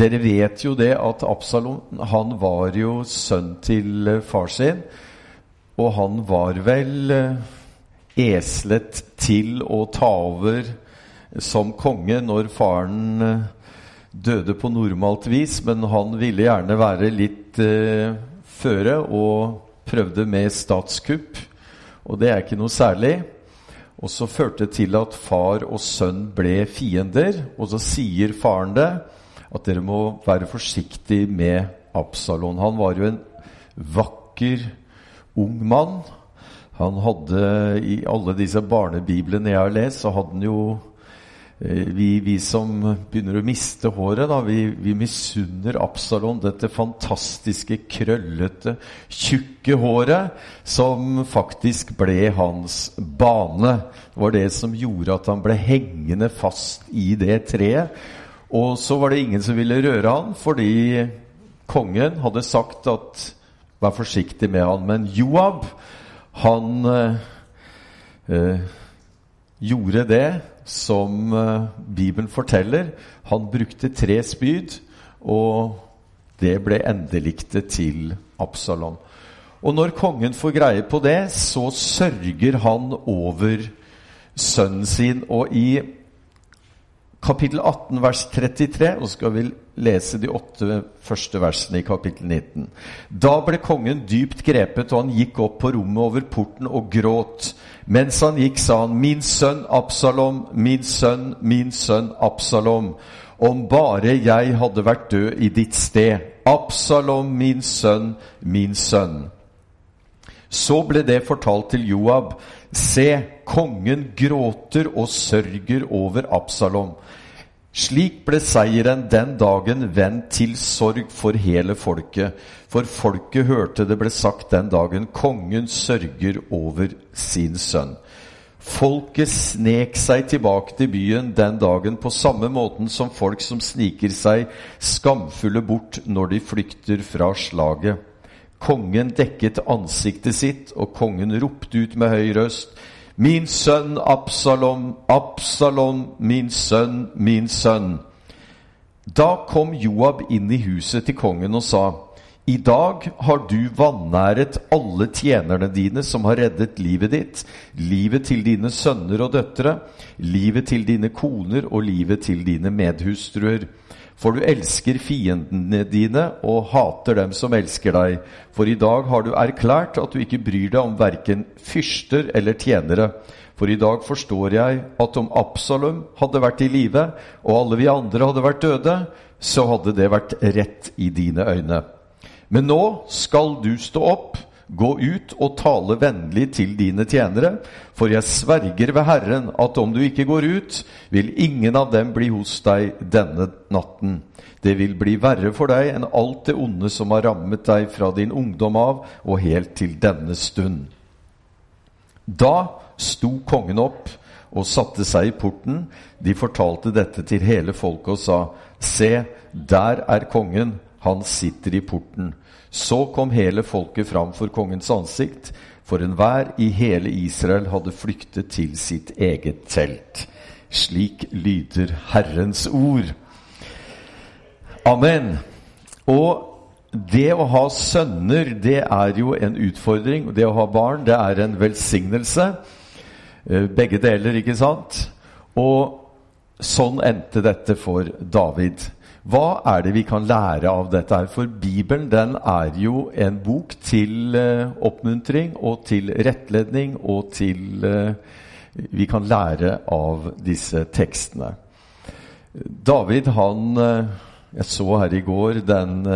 Dere vet jo det at Absalom han var jo sønn til eh, far sin. Og han var vel eh, eslet til å ta over som konge når faren eh, døde på normalt vis. Men han ville gjerne være litt eh, føre og prøvde med statskupp. Og det er ikke noe særlig. Og så førte det til at far og sønn ble fiender. Og så sier faren det at dere må være forsiktige med Absalon. Han var jo en vakker ung mann. Han hadde i alle disse barnebiblene jeg har lest, så hadde han jo eh, vi, vi, som begynner å miste håret, da, vi, vi misunner Absalon dette fantastiske, krøllete, tjukke håret som faktisk ble hans bane. Det var det som gjorde at han ble hengende fast i det treet. Og så var det ingen som ville røre han, fordi kongen hadde sagt at vær forsiktig med han. Men Joab, han eh, eh, gjorde det som eh, Bibelen forteller. Han brukte tre spyd, og det ble endeliktet til Absalom. Og når kongen får greie på det, så sørger han over sønnen sin. Og i kapittel 18, vers 33, og så skal vi lese de åtte første versene i kapittel 19. Da ble kongen dypt grepet, og han gikk opp på rommet over porten og gråt. Mens han gikk, sa han, Min sønn Absalom, min sønn, min sønn Absalom. Om bare jeg hadde vært død i ditt sted. Absalom, min sønn, min sønn. Så ble det fortalt til Joab. Se, kongen gråter og sørger over Absalom. Slik ble seieren den dagen vendt til sorg for hele folket. For folket hørte det ble sagt den dagen kongen sørger over sin sønn. Folket snek seg tilbake til byen den dagen på samme måten som folk som sniker seg skamfulle bort når de flykter fra slaget. Kongen dekket ansiktet sitt, og kongen ropte ut med høy røst. Min sønn Absalom, Absalom, min sønn, min sønn. Da kom Joab inn i huset til kongen og sa, I dag har du vanæret alle tjenerne dine som har reddet livet ditt, livet til dine sønner og døtre, livet til dine koner og livet til dine medhustruer. For du elsker fiendene dine og hater dem som elsker deg. For i dag har du erklært at du ikke bryr deg om verken fyrster eller tjenere. For i dag forstår jeg at om Absalom hadde vært i live, og alle vi andre hadde vært døde, så hadde det vært rett i dine øyne. Men nå skal du stå opp Gå ut og tale vennlig til dine tjenere, for jeg sverger ved Herren at om du ikke går ut, vil ingen av dem bli hos deg denne natten. Det vil bli verre for deg enn alt det onde som har rammet deg fra din ungdom av og helt til denne stund. Da sto kongen opp og satte seg i porten. De fortalte dette til hele folket og sa, Se, der er kongen, han sitter i porten. Så kom hele folket fram for kongens ansikt, for enhver i hele Israel hadde flyktet til sitt eget telt. Slik lyder Herrens ord. Amen. Og det å ha sønner, det er jo en utfordring. Det å ha barn, det er en velsignelse. Eh, begge deler, ikke sant? Og sånn endte dette for David. Hva er det vi kan lære av dette? her? For Bibelen den er jo en bok til uh, oppmuntring og til rettledning og til uh, Vi kan lære av disse tekstene. David, han uh, Jeg så her i går den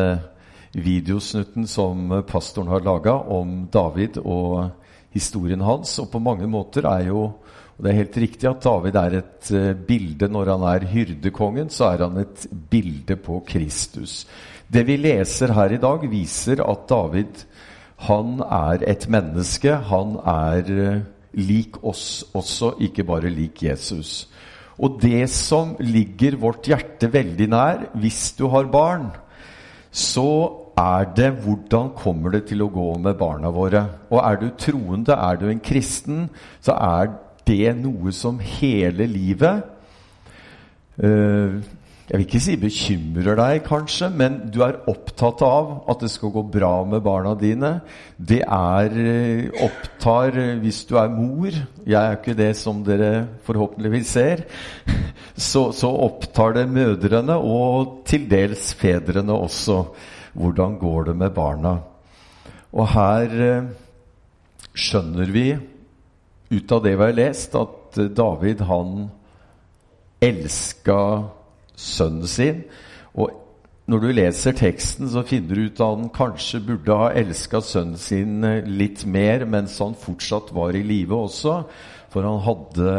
videosnutten som pastoren har laga om David og historien hans. Og på mange måter er jo Og Det er helt riktig at David er et uh, bilde når han er hyrdekongen, så er han et bilde på Kristus. Det vi leser her i dag, viser at David han er et menneske. Han er uh, lik oss også, ikke bare lik Jesus. Og det som ligger vårt hjerte veldig nær, hvis du har barn, så er det hvordan kommer det til å gå med barna våre. Og er du troende, er du en kristen, så er det noe som hele livet uh, jeg vil ikke si bekymrer deg, kanskje, men du er opptatt av at det skal gå bra med barna dine. Det er eh, opptar eh, Hvis du er mor Jeg er ikke det som dere forhåpentligvis ser. Så, så opptar det mødrene, og til dels fedrene også. Hvordan går det med barna? Og her eh, skjønner vi ut av det vi har lest, at David han elska sønnen sin. Og når du leser teksten, så finner du ut at han kanskje burde ha elska sønnen sin eh, litt mer mens han fortsatt var i live også, for han hadde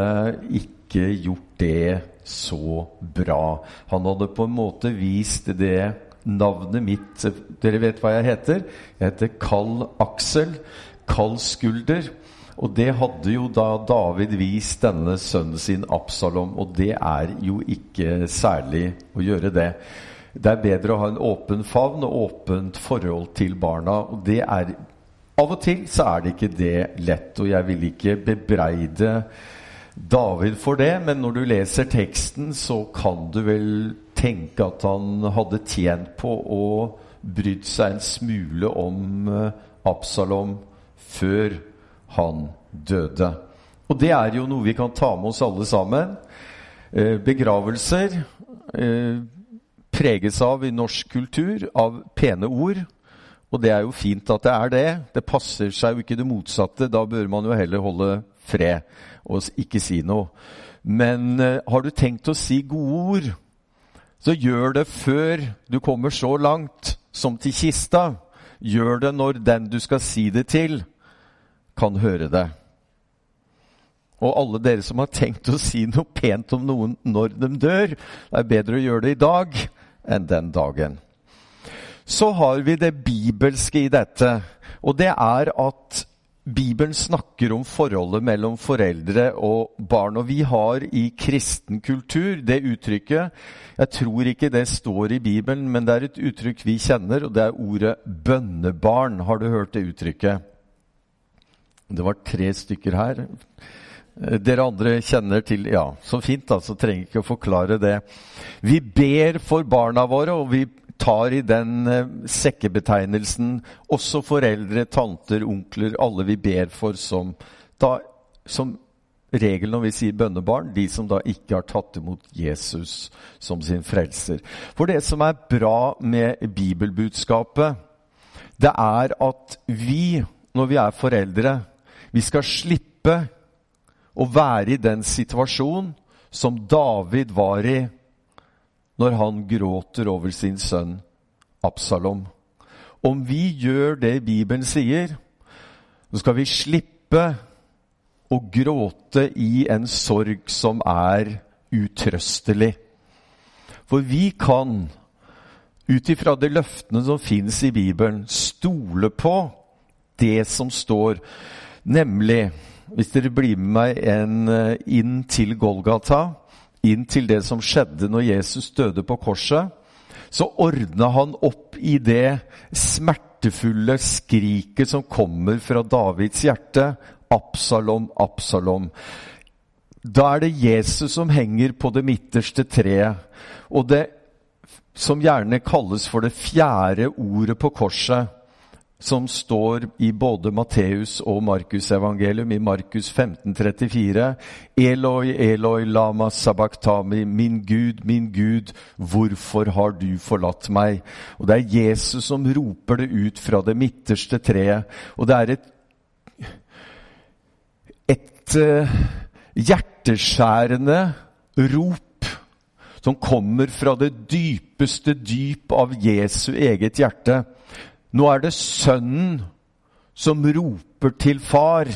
ikke gjort det så bra. Han hadde på en måte vist det navnet mitt Dere vet hva jeg heter? Jeg heter Kall Aksel. Kald skulder. Og det hadde jo da David vist denne sønnen sin Absalom, og det er jo ikke særlig å gjøre det. Det er bedre å ha en åpen favn og åpent forhold til barna. og det er Av og til så er det ikke det lett, og jeg vil ikke bebreide David for det, men når du leser teksten, så kan du vel tenke at han hadde tjent på å brydd seg en smule om eh, Absalom før han døde. Og det er jo noe vi kan ta med oss alle sammen. Eh, begravelser eh, preges av i norsk kultur av pene ord. Og det er jo fint at det er det. Det passer seg jo ikke det motsatte. Da bør man jo heller holde fred og ikke si noe. Men eh, har du tenkt å si gode ord, så gjør det før du kommer så langt som til kista. Gjør det når den du skal si det til, kan høre det. Og alle dere som har tenkt å si noe pent om noen når de dør, det er bedre å gjøre det i dag enn den dagen. Så har vi det bibelske i dette, og det er at Bibelen snakker om forholdet mellom foreldre og barn. Og vi har i kristen kultur det uttrykket Jeg tror ikke det står i Bibelen, men det er et uttrykk vi kjenner, og det er ordet bønnebarn. Har du hørt det uttrykket? Det var tre stykker her. Eh, dere andre kjenner til Ja, så fint, da. Så trenger ikke å forklare det. Vi ber for barna våre, og vi tar i den eh, sekkebetegnelsen også foreldre, tanter, onkler, alle vi ber for som da som regel når vi sier bønnebarn, de som da ikke har tatt imot Jesus som sin frelser. For det som er bra med bibelbudskapet, det er at vi, når vi er foreldre, vi skal slippe å være i den situasjonen som David var i når han gråter over sin sønn Absalom. Om vi gjør det Bibelen sier, så skal vi slippe å gråte i en sorg som er utrøstelig. For vi kan, ut ifra de løftene som fins i Bibelen, stole på det som står. Nemlig, hvis dere blir med meg en, eh, inn til Golgata, inn til det som skjedde når Jesus døde på korset, så ordna han opp i det smertefulle skriket som kommer fra Davids hjerte. Absalom, Absalom. Da er det Jesus som henger på det midterste treet. Og det som gjerne kalles for det fjerde ordet på korset, som står i både Matteus og Markusevangelium, i Markus 1534. Eloi, Eloi, lama sabachthami, min Gud, min Gud, hvorfor har du forlatt meg? Og Det er Jesus som roper det ut fra det midterste treet. Og det er et, et uh, hjerteskjærende rop som kommer fra det dypeste dyp av Jesu eget hjerte. Nå er det sønnen som roper til far.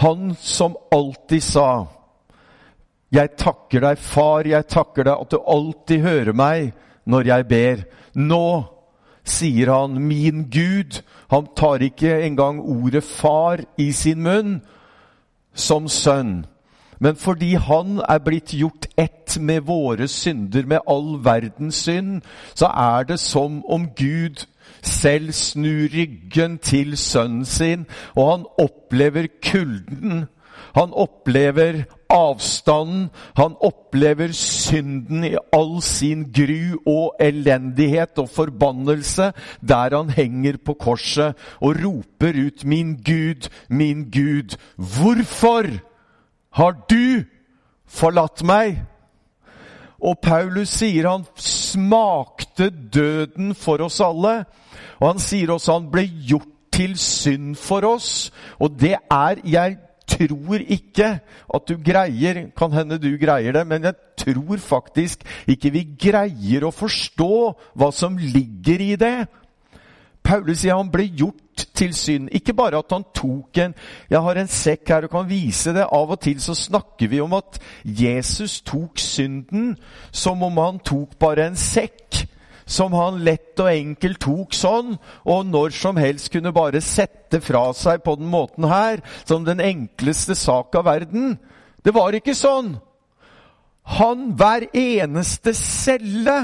Han som alltid sa, 'Jeg takker deg, far, jeg takker deg at du alltid hører meg når jeg ber.' Nå sier han 'min Gud'. Han tar ikke engang ordet 'far' i sin munn som sønn. Men fordi han er blitt gjort ett med våre synder, med all verdens synd, så er det som om Gud selv snur ryggen til sønnen sin, og han opplever kulden. Han opplever avstanden. Han opplever synden i all sin gru og elendighet og forbannelse der han henger på korset og roper ut 'Min Gud, min Gud, hvorfor har du forlatt meg?' Og Paulus sier han smakte døden for oss alle. Og han sier også han ble gjort til synd for oss. Og det er Jeg tror ikke at du greier Kan hende du greier det, men jeg tror faktisk ikke vi greier å forstå hva som ligger i det. Paulus sier han ble gjort til synd. Ikke bare at han tok en Jeg har en sekk her og kan vise det. Av og til så snakker vi om at Jesus tok synden som om han tok bare en sekk. Som han lett og enkelt tok sånn, og når som helst kunne bare sette fra seg på den måten her, som den enkleste sak av verden. Det var ikke sånn. Han, hver eneste celle,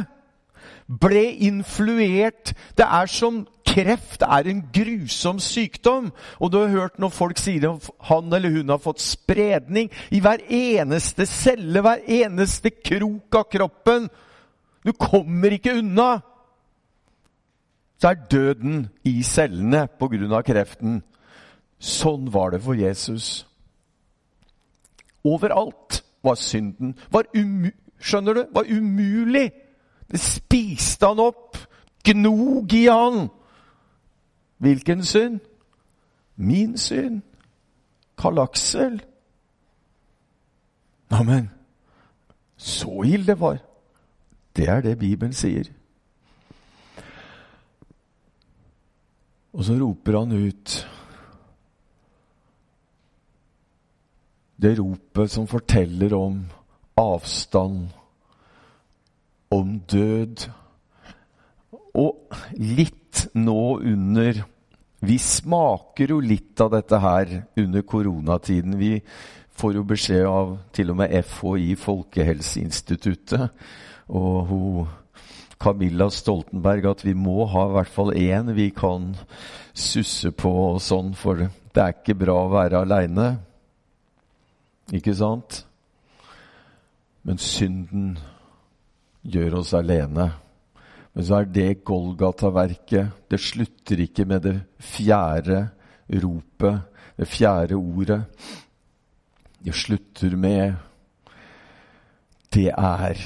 ble influert. Det er som kreft er en grusom sykdom. Og du har hørt når folk sier at han eller hun har fått spredning i hver eneste celle, hver eneste krok av kroppen. Du kommer ikke unna. Så er døden i cellene pga. kreften. Sånn var det for Jesus. Overalt var synden. Var skjønner du? Var umulig. Det spiste han opp. Gnog i han. Hvilken synd? Min synd. Karl Aksel. Neimen, så ille var Det er det Bibelen sier. Og så roper han ut det ropet som forteller om avstand, om død. Og litt nå under Vi smaker jo litt av dette her under koronatiden. Vi får jo beskjed av til og med FHI, Folkehelseinstituttet, og hun Camilla Stoltenberg at vi må ha i hvert fall én vi kan susse på og sånn, for det er ikke bra å være aleine. Ikke sant? Men synden gjør oss alene. Men så er det Golgata-verket. Det slutter ikke med det fjerde ropet, det fjerde ordet. Det slutter med Det er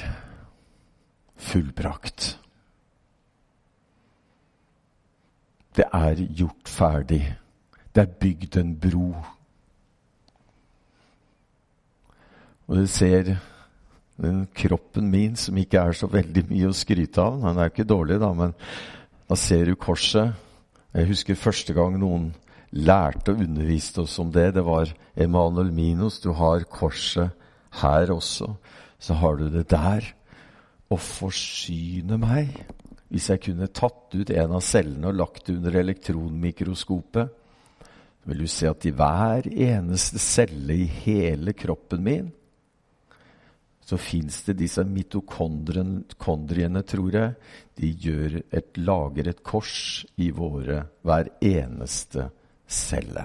fullbrakt. Det er gjort ferdig. Det er bygd en bro. Og du ser kroppen min, som ikke er så veldig mye å skryte av. Den er jo ikke dårlig, da, men da ser du korset. Jeg husker første gang noen lærte og underviste oss om det. Det var Emanuel Minos. Du har korset her også. Så har du det der. Å forsyne meg. Hvis jeg kunne tatt ut en av cellene og lagt det under elektronmikroskopet, vil du se at i hver eneste celle i hele kroppen min så fins det disse mitokondriene, tror jeg. De et, lager et kors i våre hver eneste celle.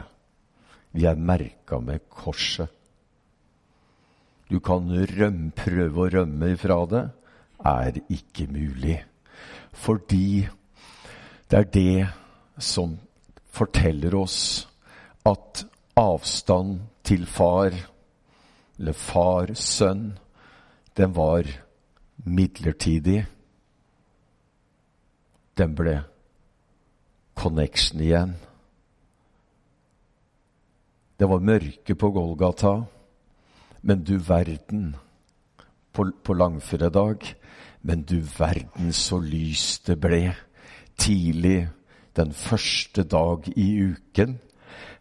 Vi er merka med korset. Du kan rømme, prøve å rømme ifra det. Er ikke mulig. Fordi det er det som forteller oss at avstand til far, eller far-sønn, den var midlertidig. Den ble connection igjen. Det var mørke på Golgata, men du verden på, på langfredag. Men du verden så lys det ble tidlig den første dag i uken.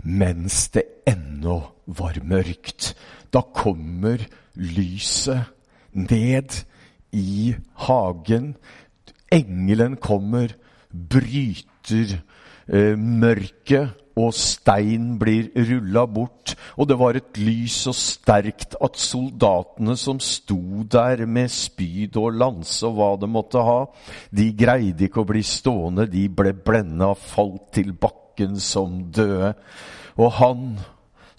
mens det ennå var mørkt. Da kommer lyset ned i hagen. Engelen kommer, bryter eh, mørket, og stein blir rulla bort. Og det var et lys så sterkt at soldatene som sto der med spyd og lanse og hva de måtte ha, de greide ikke å bli stående. De ble blenda, falt til bakken som døde. Og han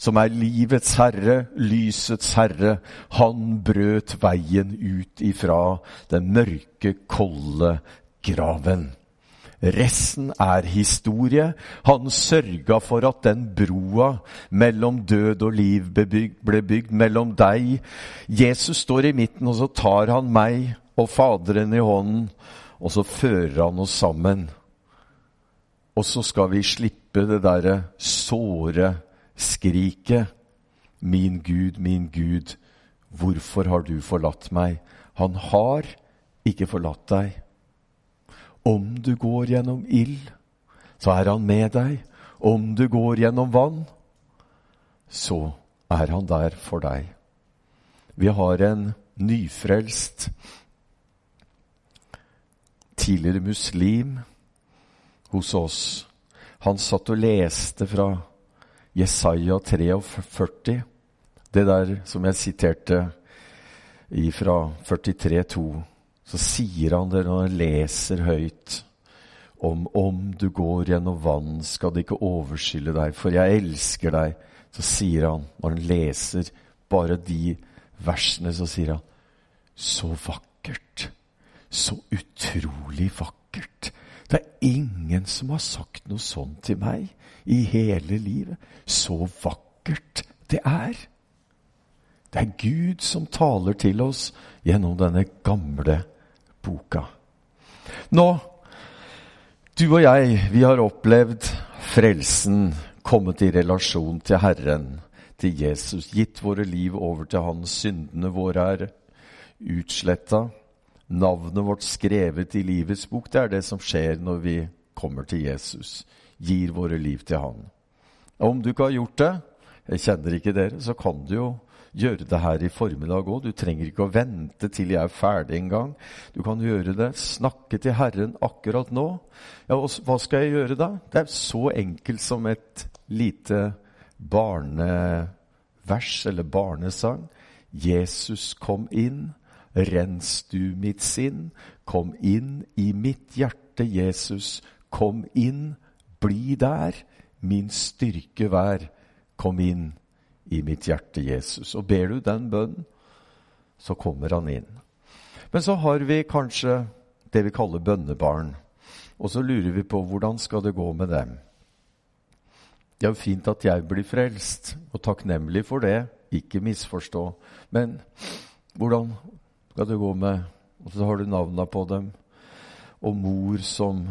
som er livets herre, lysets herre, han brøt veien ut ifra den mørke, kolde graven. Resten er historie. Han sørga for at den broa mellom død og liv ble bygd, mellom deg Jesus står i midten, og så tar han meg og Faderen i hånden, og så fører han oss sammen. Og så skal vi slippe det derre såre skriket. Min Gud, min Gud, hvorfor har du forlatt meg? Han har ikke forlatt deg. Om du går gjennom ild, så er han med deg. Om du går gjennom vann, så er han der for deg. Vi har en nyfrelst, tidligere muslim, hos oss. Han satt og leste fra Jesaja 43, det der som jeg siterte fra 43,2 så sier han det når han leser høyt om om du går gjennom vann, skal det ikke overskylle deg, for jeg elsker deg. Så sier han, når han leser bare de versene, så sier han så vakkert. Så utrolig vakkert. Det er ingen som har sagt noe sånt til meg i hele livet. Så vakkert det er. Det er Gud som taler til oss gjennom denne gamle boka. Nå, du og jeg, vi har opplevd frelsen, kommet i relasjon til Herren, til Jesus, gitt våre liv over til Han. Syndene våre er utsletta. Navnet vårt skrevet i livets bok. Det er det som skjer når vi kommer til Jesus, gir våre liv til Han. Og om du ikke har gjort det, jeg kjenner ikke dere, så kan du jo gjøre det her i formiddag òg. Du trenger ikke å vente til jeg er ferdig engang. Du kan gjøre det. Snakke til Herren akkurat nå. Ja, hva skal jeg gjøre da? Det er så enkelt som et lite barnevers eller barnesang. Jesus, kom inn. Rens du mitt sinn. Kom inn i mitt hjerte, Jesus. Kom inn. Bli der. Min styrke vær. Kom inn i mitt hjerte, Jesus. Og ber du den bønnen, så kommer han inn. Men så har vi kanskje det vi kaller bønnebarn. Og så lurer vi på hvordan skal det gå med dem. Det er jo fint at jeg blir frelst, og takknemlig for det. Ikke misforstå. Men hvordan skal du gå med Og så har du navna på dem. Og mor som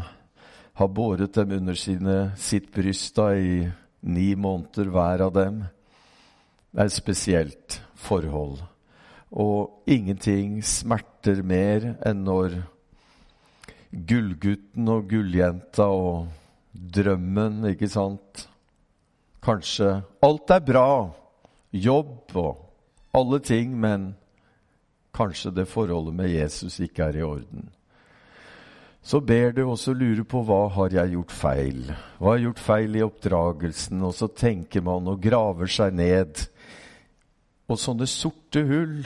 har båret dem under sine, sitt bryst da, i ni måneder hver av dem. Det er et spesielt forhold. Og ingenting smerter mer enn når gullgutten og gulljenta og drømmen, ikke sant Kanskje alt er bra, jobb og alle ting, men kanskje det forholdet med Jesus ikke er i orden. Så ber du, også lure på hva har jeg gjort feil. Hva har jeg gjort feil i oppdragelsen? Og så tenker man og graver seg ned og sånne sorte hull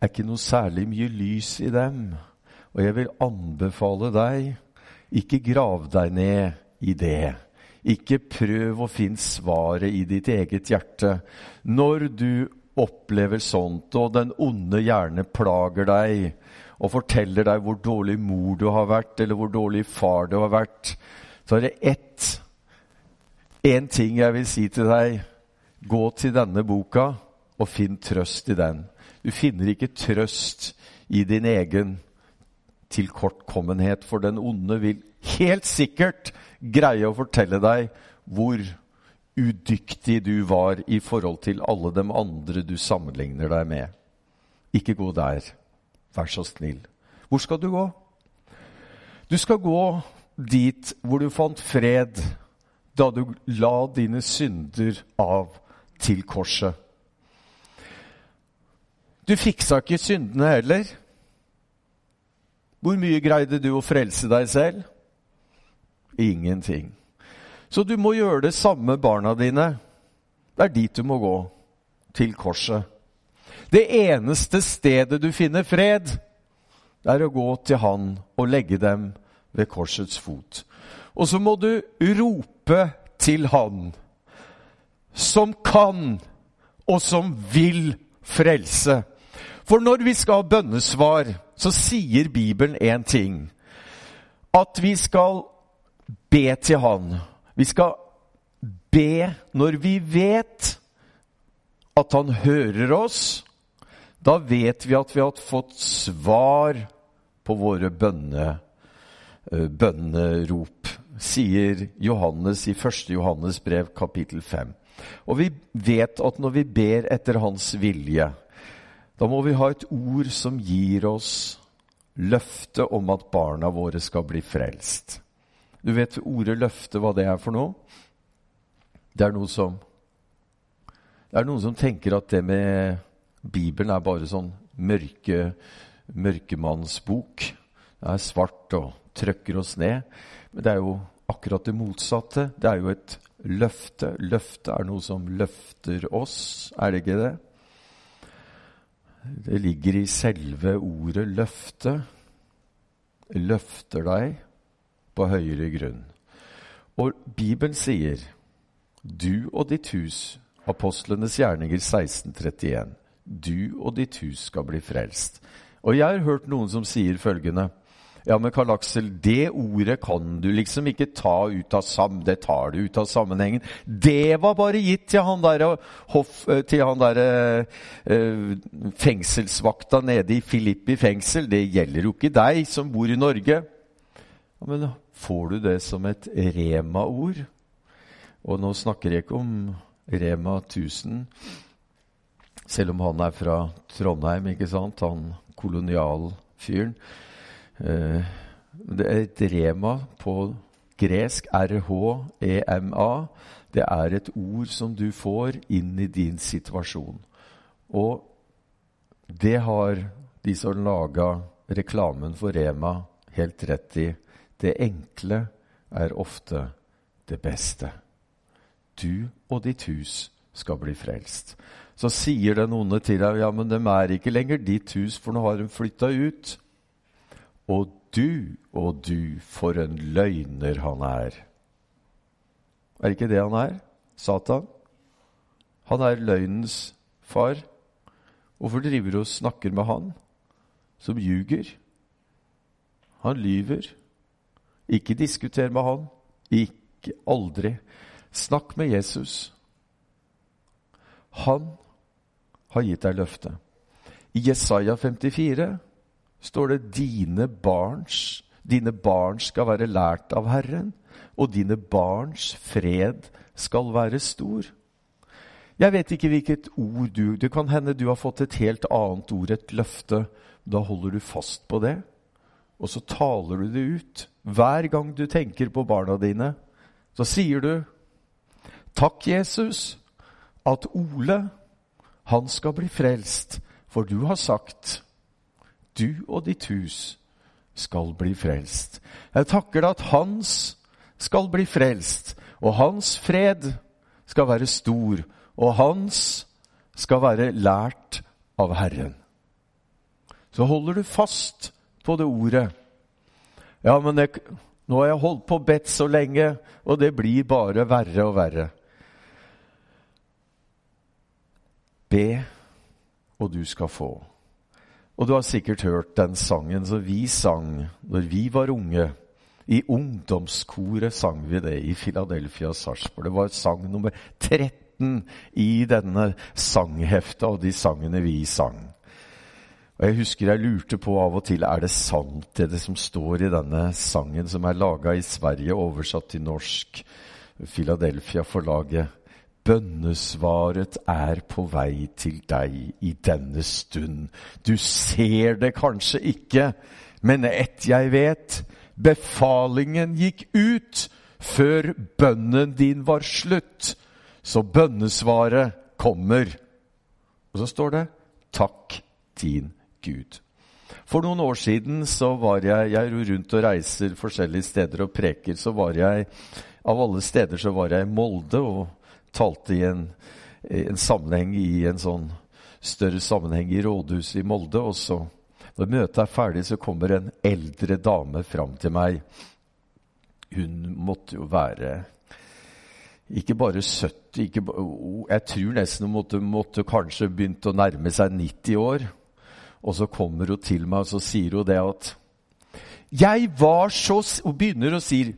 er ikke noe særlig mye lys i dem. Og jeg vil anbefale deg, ikke grav deg ned i det. Ikke prøv å finne svaret i ditt eget hjerte. Når du opplever sånt, og den onde gjerne plager deg og forteller deg hvor dårlig mor du har vært, eller hvor dårlig far du har vært, så er det ett én ting jeg vil si til deg. Gå til denne boka og finn trøst i den. Du finner ikke trøst i din egen tilkortkommenhet, for den onde vil helt sikkert greie å fortelle deg hvor udyktig du var i forhold til alle de andre du sammenligner deg med. Ikke gå der. Vær så snill. Hvor skal du gå? Du skal gå dit hvor du fant fred da du la dine synder av til korset. Du fiksa ikke syndene heller. Hvor mye greide du å frelse deg selv? Ingenting. Så du må gjøre det samme, barna dine. Det er dit du må gå. Til korset. Det eneste stedet du finner fred, det er å gå til Han og legge dem ved korsets fot. Og så må du rope til Han som kan og som vil frelse. For når vi skal ha bønnesvar, så sier Bibelen én ting. At vi skal be til Han. Vi skal be når vi vet at Han hører oss. Da vet vi at vi har fått svar på våre bønne, eh, bønnerop, sier Johannes i 1. Johannes brev kapittel 5. Og vi vet at når vi ber etter Hans vilje, da må vi ha et ord som gir oss løfte om at barna våre skal bli frelst. Du vet ordet løfte, hva det er for noe? Det er noe som Det er noen som tenker at det med Bibelen er bare sånn mørke, mørkemannsbok. Det er svart og trøkker oss ned. Men det er jo akkurat det motsatte. Det er jo et løfte. Løfte er noe som løfter oss, er det ikke det? Det ligger i selve ordet 'løfte'. Løfter deg på høyere grunn. Og Bibelen sier 'du og ditt hus', apostlenes gjerninger 1631. Du og ditt hus skal bli frelst. Og jeg har hørt noen som sier følgende ja, men Karl Aksel, det ordet kan du liksom ikke ta ut av sam... Det tar du ut av sammenhengen. Det var bare gitt til han der, hoff, eh, der uh, fengselsvakta nede i Filippi fengsel. Det gjelder jo ikke deg som bor i Norge. Ja, men får du det som et Rema-ord? Og nå snakker jeg ikke om Rema 1000, selv om han er fra Trondheim, ikke sant? Han kolonialfyren. Eh, det er et rema på gresk, R-H-E-M-A. Det er et ord som du får inn i din situasjon. Og det har de som laga reklamen for Rema, helt rett i. Det enkle er ofte det beste. Du og ditt hus skal bli frelst. Så sier den onde til deg ja, men dem er ikke lenger ditt hus, for nå har de flytta ut. Og du og du, for en løgner han er. Er ikke det han er? Satan? Han er løgnens far. Hvorfor driver du og snakker med han som ljuger? Han lyver. Ikke diskuter med han. Ikke aldri. Snakk med Jesus. Han har gitt deg løftet. I Jesaja 54 står det dine barns, dine barn skal være lært av Herren, og dine barns fred skal være stor. Jeg vet ikke hvilket ord du Det kan hende du har fått et helt annet ord, et løfte. Da holder du fast på det, og så taler du det ut. Hver gang du tenker på barna dine, så sier du Takk, Jesus, at Ole, han skal bli frelst, for du har sagt du og ditt hus skal bli frelst. Jeg takker deg at hans skal bli frelst, og hans fred skal være stor, og hans skal være lært av Herren. Så holder du fast på det ordet. Ja, men det, nå har jeg holdt på bedt så lenge, og det blir bare verre og verre. Be, og du skal få. Og du har sikkert hørt den sangen som vi sang når vi var unge. I ungdomskoret sang vi det i Philadelphia Sarpsborg. Det var sang nummer 13 i denne sanghefta og de sangene vi sang. Og Jeg husker jeg lurte på av og til er det sant det, det som står i denne sangen, som er laga i Sverige, oversatt til norsk. Philadelphia-forlaget. Bønnesvaret er på vei til deg i denne stund. Du ser det kanskje ikke, men ett jeg vet, befalingen gikk ut før bønnen din var slutt. Så bønnesvaret kommer. Og så står det 'Takk din Gud'. For noen år siden så var jeg Jeg er rundt og reiser forskjellige steder og preker. Så var jeg Av alle steder så var jeg i Molde og talte i en, en sammenheng i en sånn større sammenheng i rådhuset i Molde. Og så, når møtet er ferdig, så kommer en eldre dame fram til meg. Hun måtte jo være ikke bare 70 ikke, Jeg tror nesten hun måtte, måtte kanskje begynt å nærme seg 90 år. Og så kommer hun til meg og så sier hun det at Jeg var så Hun begynner og sier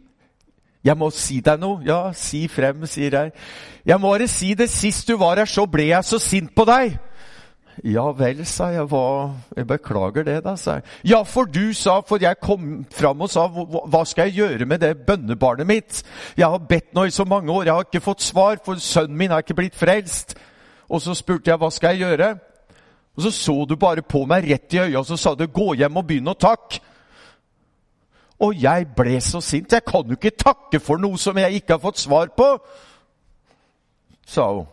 jeg må si deg noe. Ja, si frem, sier jeg. Jeg må bare si det. Sist du var her, så ble jeg så sint på deg. Ja vel, sa jeg. Hva Jeg beklager det, da, sa jeg. Ja, for du sa For jeg kom fram og sa Hva skal jeg gjøre med det bønnebarnet mitt? Jeg har bedt nå i så mange år, jeg har ikke fått svar, for sønnen min er ikke blitt frelst. Og så spurte jeg hva skal jeg gjøre? Og så så du bare på meg rett i øya og så sa du 'gå hjem og begynn å takke'. Og jeg ble så sint. Jeg kan jo ikke takke for noe som jeg ikke har fått svar på, sa hun.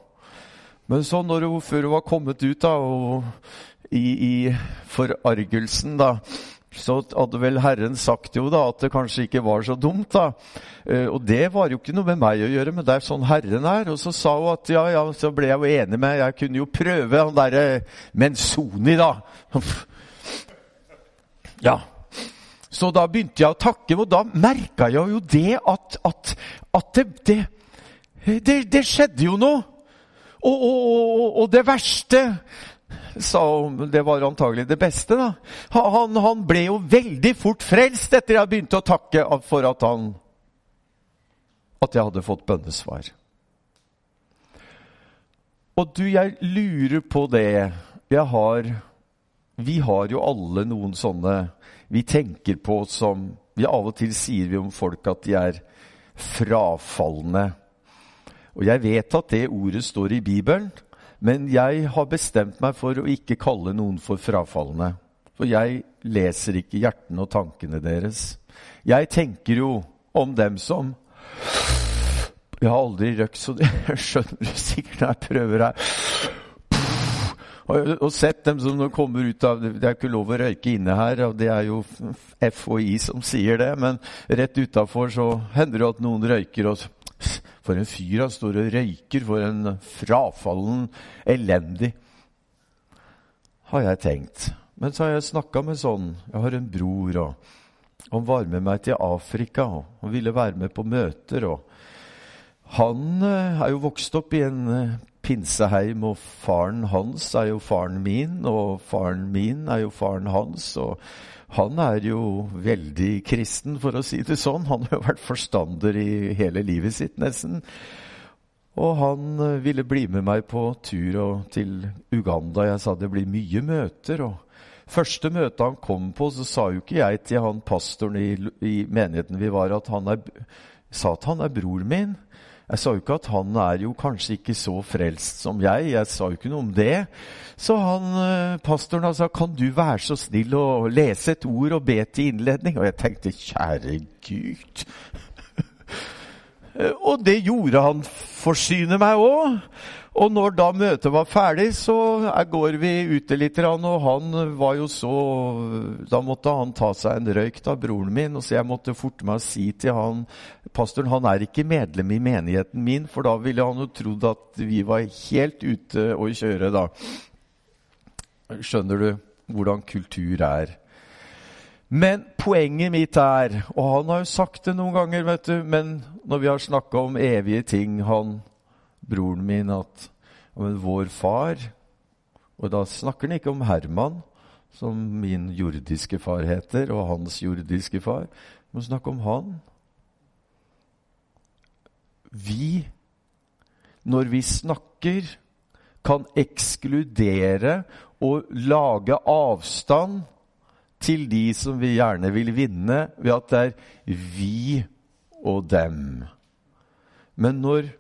Men så når hun, før hun var kommet ut da, og i, i forargelsen, da, så hadde vel Herren sagt jo da at det kanskje ikke var så dumt. da. Eh, og det var jo ikke noe med meg å gjøre, men det er sånn Herren er. Og så sa hun at ja, ja, så ble jeg jo enig med Jeg kunne jo prøve han derre Menzoni, da. Ja. Så da begynte jeg å takke, og da merka jeg jo det at, at, at det, det, det, det skjedde jo noe. Og, og, og, det verste sa Det var antagelig det beste, da. Han, han, ble jo veldig fort frelst etter jeg begynte å takke for at han At jeg hadde fått bønnesvar. Og du, jeg lurer på det Jeg har Vi har jo alle noen sånne vi tenker på som vi Av og til sier vi om folk at de er frafalne. Og jeg vet at det ordet står i Bibelen, men jeg har bestemt meg for å ikke kalle noen for frafalne. For jeg leser ikke hjertene og tankene deres. Jeg tenker jo om dem som Jeg har aldri røkt, så det skjønner du sikkert når jeg prøver her. Og sett dem som kommer ut av Det er ikke lov å røyke inne her, og det er jo FHI som sier det, men rett utafor så hender det at noen røyker. og for en fyr han står og røyker. For en frafallen elendig. Har jeg tenkt. Men så har jeg snakka med sånn Jeg har en bror, og han var med meg til Afrika. og Han ville være med på møter. og Han eh, er jo vokst opp i en eh, pinseheim, og faren hans er jo faren min, og faren min er jo faren hans. og han er jo veldig kristen, for å si det sånn. Han har jo vært forstander i hele livet sitt, nesten. Og han eh, ville bli med meg på tur til Uganda. Jeg sa det blir mye møter. og Første møte han kom på, så sa jo ikke jeg til han pastoren i, i menigheten vi var, at han er, sa at han er bror min. Jeg sa jo ikke at han er jo kanskje ikke så frelst som jeg. Jeg sa jo ikke noe om det. Så han, eh, pastoren sa kan du være så snill å lese et ord og be til innledning? Og jeg tenkte kjære Gud. og det gjorde han forsyne meg òg. Og når da møtet var ferdig, så går vi ute litt, og han var jo så Da måtte han ta seg en røyk da, broren min, og så jeg måtte forte meg å si til han Pastoren han er ikke medlem i menigheten min, for da ville han jo trodd at vi var helt ute å kjøre, da. Skjønner du hvordan kultur er? Men poenget mitt er, og han har jo sagt det noen ganger, vet du, men når vi har snakka om evige ting, han broren min at men vår far Og da snakker han ikke om Herman, som min jordiske far heter, og hans jordiske far. Men snakk om han. Vi, når vi snakker, kan ekskludere og lage avstand til de som vi gjerne vil vinne, ved at det er vi og dem. Men når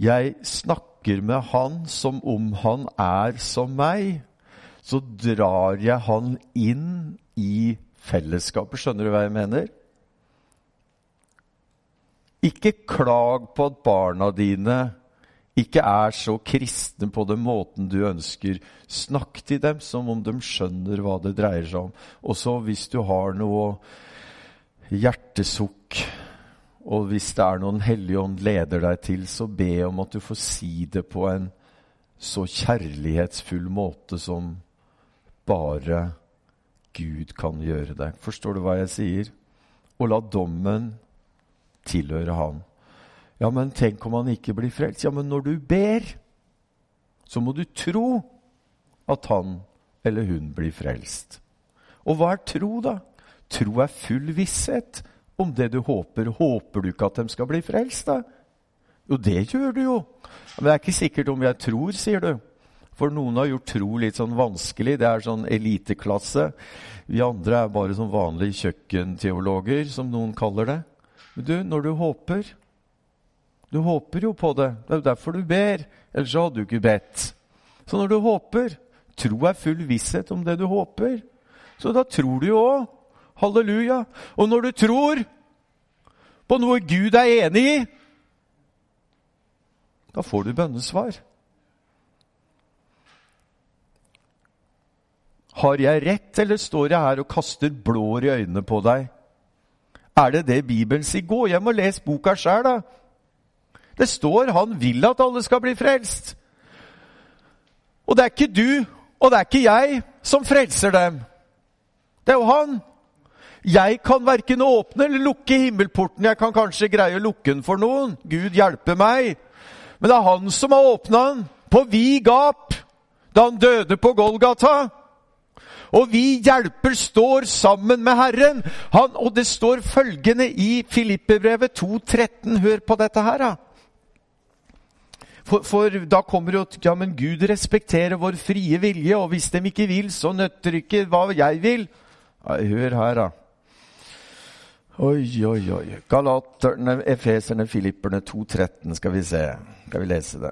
jeg snakker med han som om han er som meg, så drar jeg han inn i fellesskapet. Skjønner du hva jeg mener? Ikke klag på at barna dine ikke er så kristne på den måten du ønsker. Snakk til dem som om de skjønner hva det dreier seg om. Og så hvis du har noe hjertesukk, og hvis det er noen hellig ånd leder deg til, så be om at du får si det på en så kjærlighetsfull måte som bare Gud kan gjøre det. Forstår du hva jeg sier? Og la dommen tilhøre ham. Ja, men tenk om han ikke blir frelst? Ja, men når du ber, så må du tro at han eller hun blir frelst. Og hva er tro, da? Tro er full visshet om det du håper. Håper du ikke at de skal bli frelst, da? Jo, det gjør du jo. Men det er ikke sikkert om jeg tror, sier du. For noen har gjort tro litt sånn vanskelig. Det er sånn eliteklasse. Vi andre er bare sånn vanlige kjøkkenteologer, som noen kaller det. Du, når du håper, du håper jo på det. Det er jo derfor du ber. Ellers hadde du ikke bedt. Så når du håper Tro er full visshet om det du håper. Så da tror du jo òg. Halleluja. Og når du tror på noe Gud er enig i, da får du bønnesvar. Har jeg rett, eller står jeg her og kaster blår i øynene på deg? Er det det Bibelen sier? Gå hjem og les boka sjæl, da. Det står han vil at alle skal bli frelst. Og det er ikke du og det er ikke jeg som frelser dem. Det er jo han. Jeg kan verken åpne eller lukke himmelporten. Jeg kan kanskje greie å lukke den for noen. Gud hjelpe meg. Men det er han som har åpna den på vid gap da han døde på Golgata. Og vi hjelper står sammen med Herren. Han, og det står følgende i Filippebrevet 2,13. Hør på dette her, da. For, for, da kommer jo ja, men Gud respekterer vår frie vilje, og hvis de ikke vil, så nøtter ikke hva jeg vil. Ja, hør her, da. Oi, oi, oi. Galaterne, Efeserne, Filipperne 2,13 skal vi se. Skal vi lese det.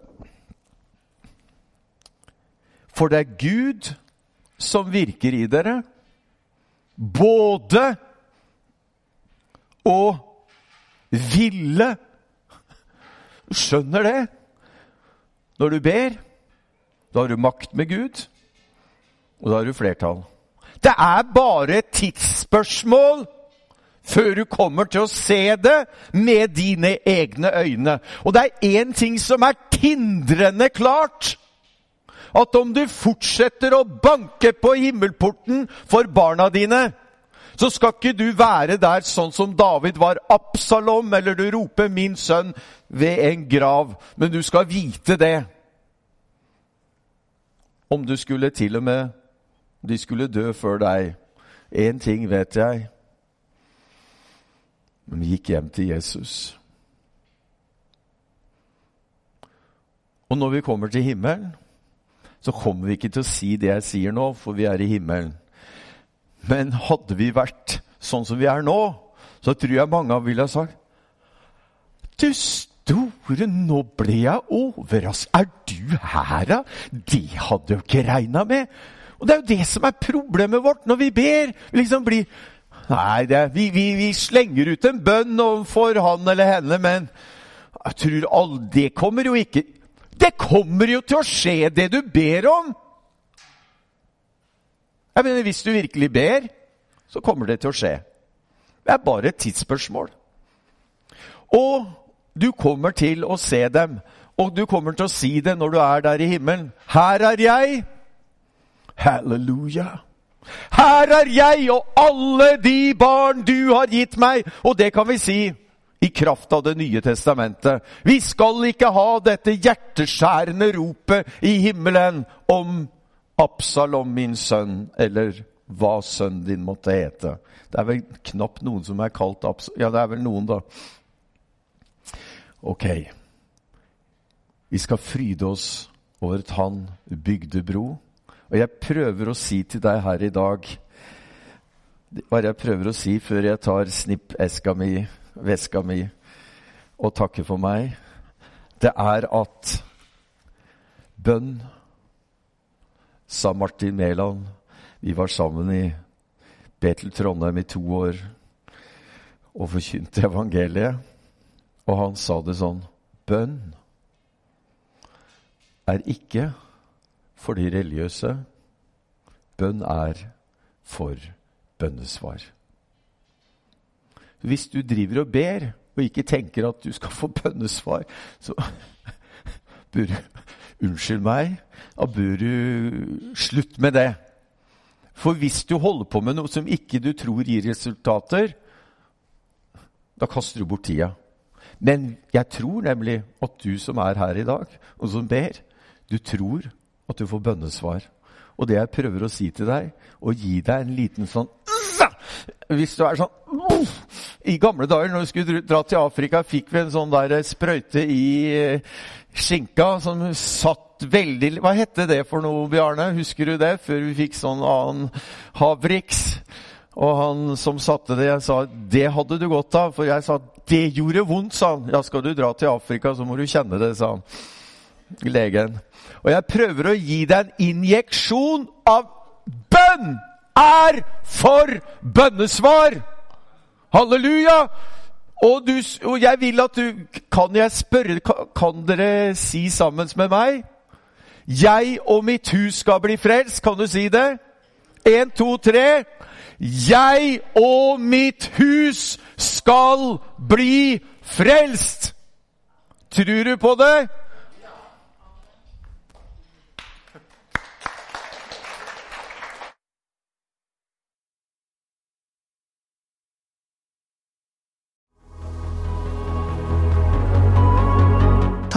For det er Gud som virker i dere, både å ville Skjønner det? Når du ber, da har du makt med Gud, og da har du flertall. Det er bare et tidsspørsmål før du kommer til å se det med dine egne øyne. Og det er én ting som er tindrende klart. At om du fortsetter å banke på himmelporten for barna dine, så skal ikke du være der sånn som David var Absalom, eller du roper 'min sønn' ved en grav. Men du skal vite det. Om du skulle til og med De skulle dø før deg. Én ting vet jeg. Men vi gikk hjem til Jesus. Og når vi kommer til himmelen, så kommer vi ikke til å si det jeg sier nå, for vi er i himmelen. Men hadde vi vært sånn som vi er nå, så tror jeg mange ville ha sagt Du store, nå ble jeg overrasket. Er du her, da? Det hadde jeg ikke regna med. Og det er jo det som er problemet vårt når vi ber. Liksom blir Nei, det, vi, vi, vi, slenger ut en bønn for han eller henne, men jeg tror all, det kommer jo ikke Det kommer jo til å skje, det du ber om! Jeg mener, Hvis du virkelig ber, så kommer det til å skje. Det er bare et tidsspørsmål. Og du kommer til å se dem, og du kommer til å si det når du er der i himmelen. Her er jeg! Halleluja! Her er jeg og alle de barn du har gitt meg! Og det kan vi si i kraft av Det nye testamentet. Vi skal ikke ha dette hjerteskjærende ropet i himmelen om Absalom, min sønn, eller hva sønnen din måtte hete. Det er vel knapt noen som er kalt Absalom Ja, det er vel noen, da. Ok. Vi skal fryde oss over at han bygde bro. Og jeg prøver å si til deg her i dag Hva er det jeg prøver å si før jeg tar snippeska mi, veska mi, og takke for meg? Det er at bønn sa Martin Mæland. Vi var sammen i Betel Trondheim i to år og forkynte evangeliet. Og han sa det sånn Bønn er ikke for de religiøse. Bønn er for bønnesvar. Hvis du driver og ber, og ikke tenker at du skal få bønnesvar, så bør du Unnskyld meg, da bør du slutte med det. For hvis du holder på med noe som ikke du tror gir resultater, da kaster du bort tida. Men jeg tror nemlig at du som er her i dag, og som ber, du tror at du får bønnesvar. Og det jeg prøver å si til deg, å gi deg en liten sånn Hvis du er sånn I gamle dager når vi skulle dra til Afrika, fikk vi en sånn der sprøyte i eh, skinka som satt veldig Hva hette det for noe, Bjarne? Husker du det? Før vi fikk sånn annen Havrix. Og han som satte det, jeg sa det hadde du godt av. For jeg sa det gjorde vondt, sa han. Ja, skal du dra til Afrika, så må du kjenne det, sa han. Legen. Og jeg prøver å gi deg en injeksjon av bønn er for bønnesvar! Halleluja! Og, du, og, jeg vil at du Kan jeg spørre kan, dere si sammen med meg? Jeg og mitt hus skal bli frelst. Kan du si det? Én, to, tre. Jeg og mitt hus skal bli frelst! Tror du på det?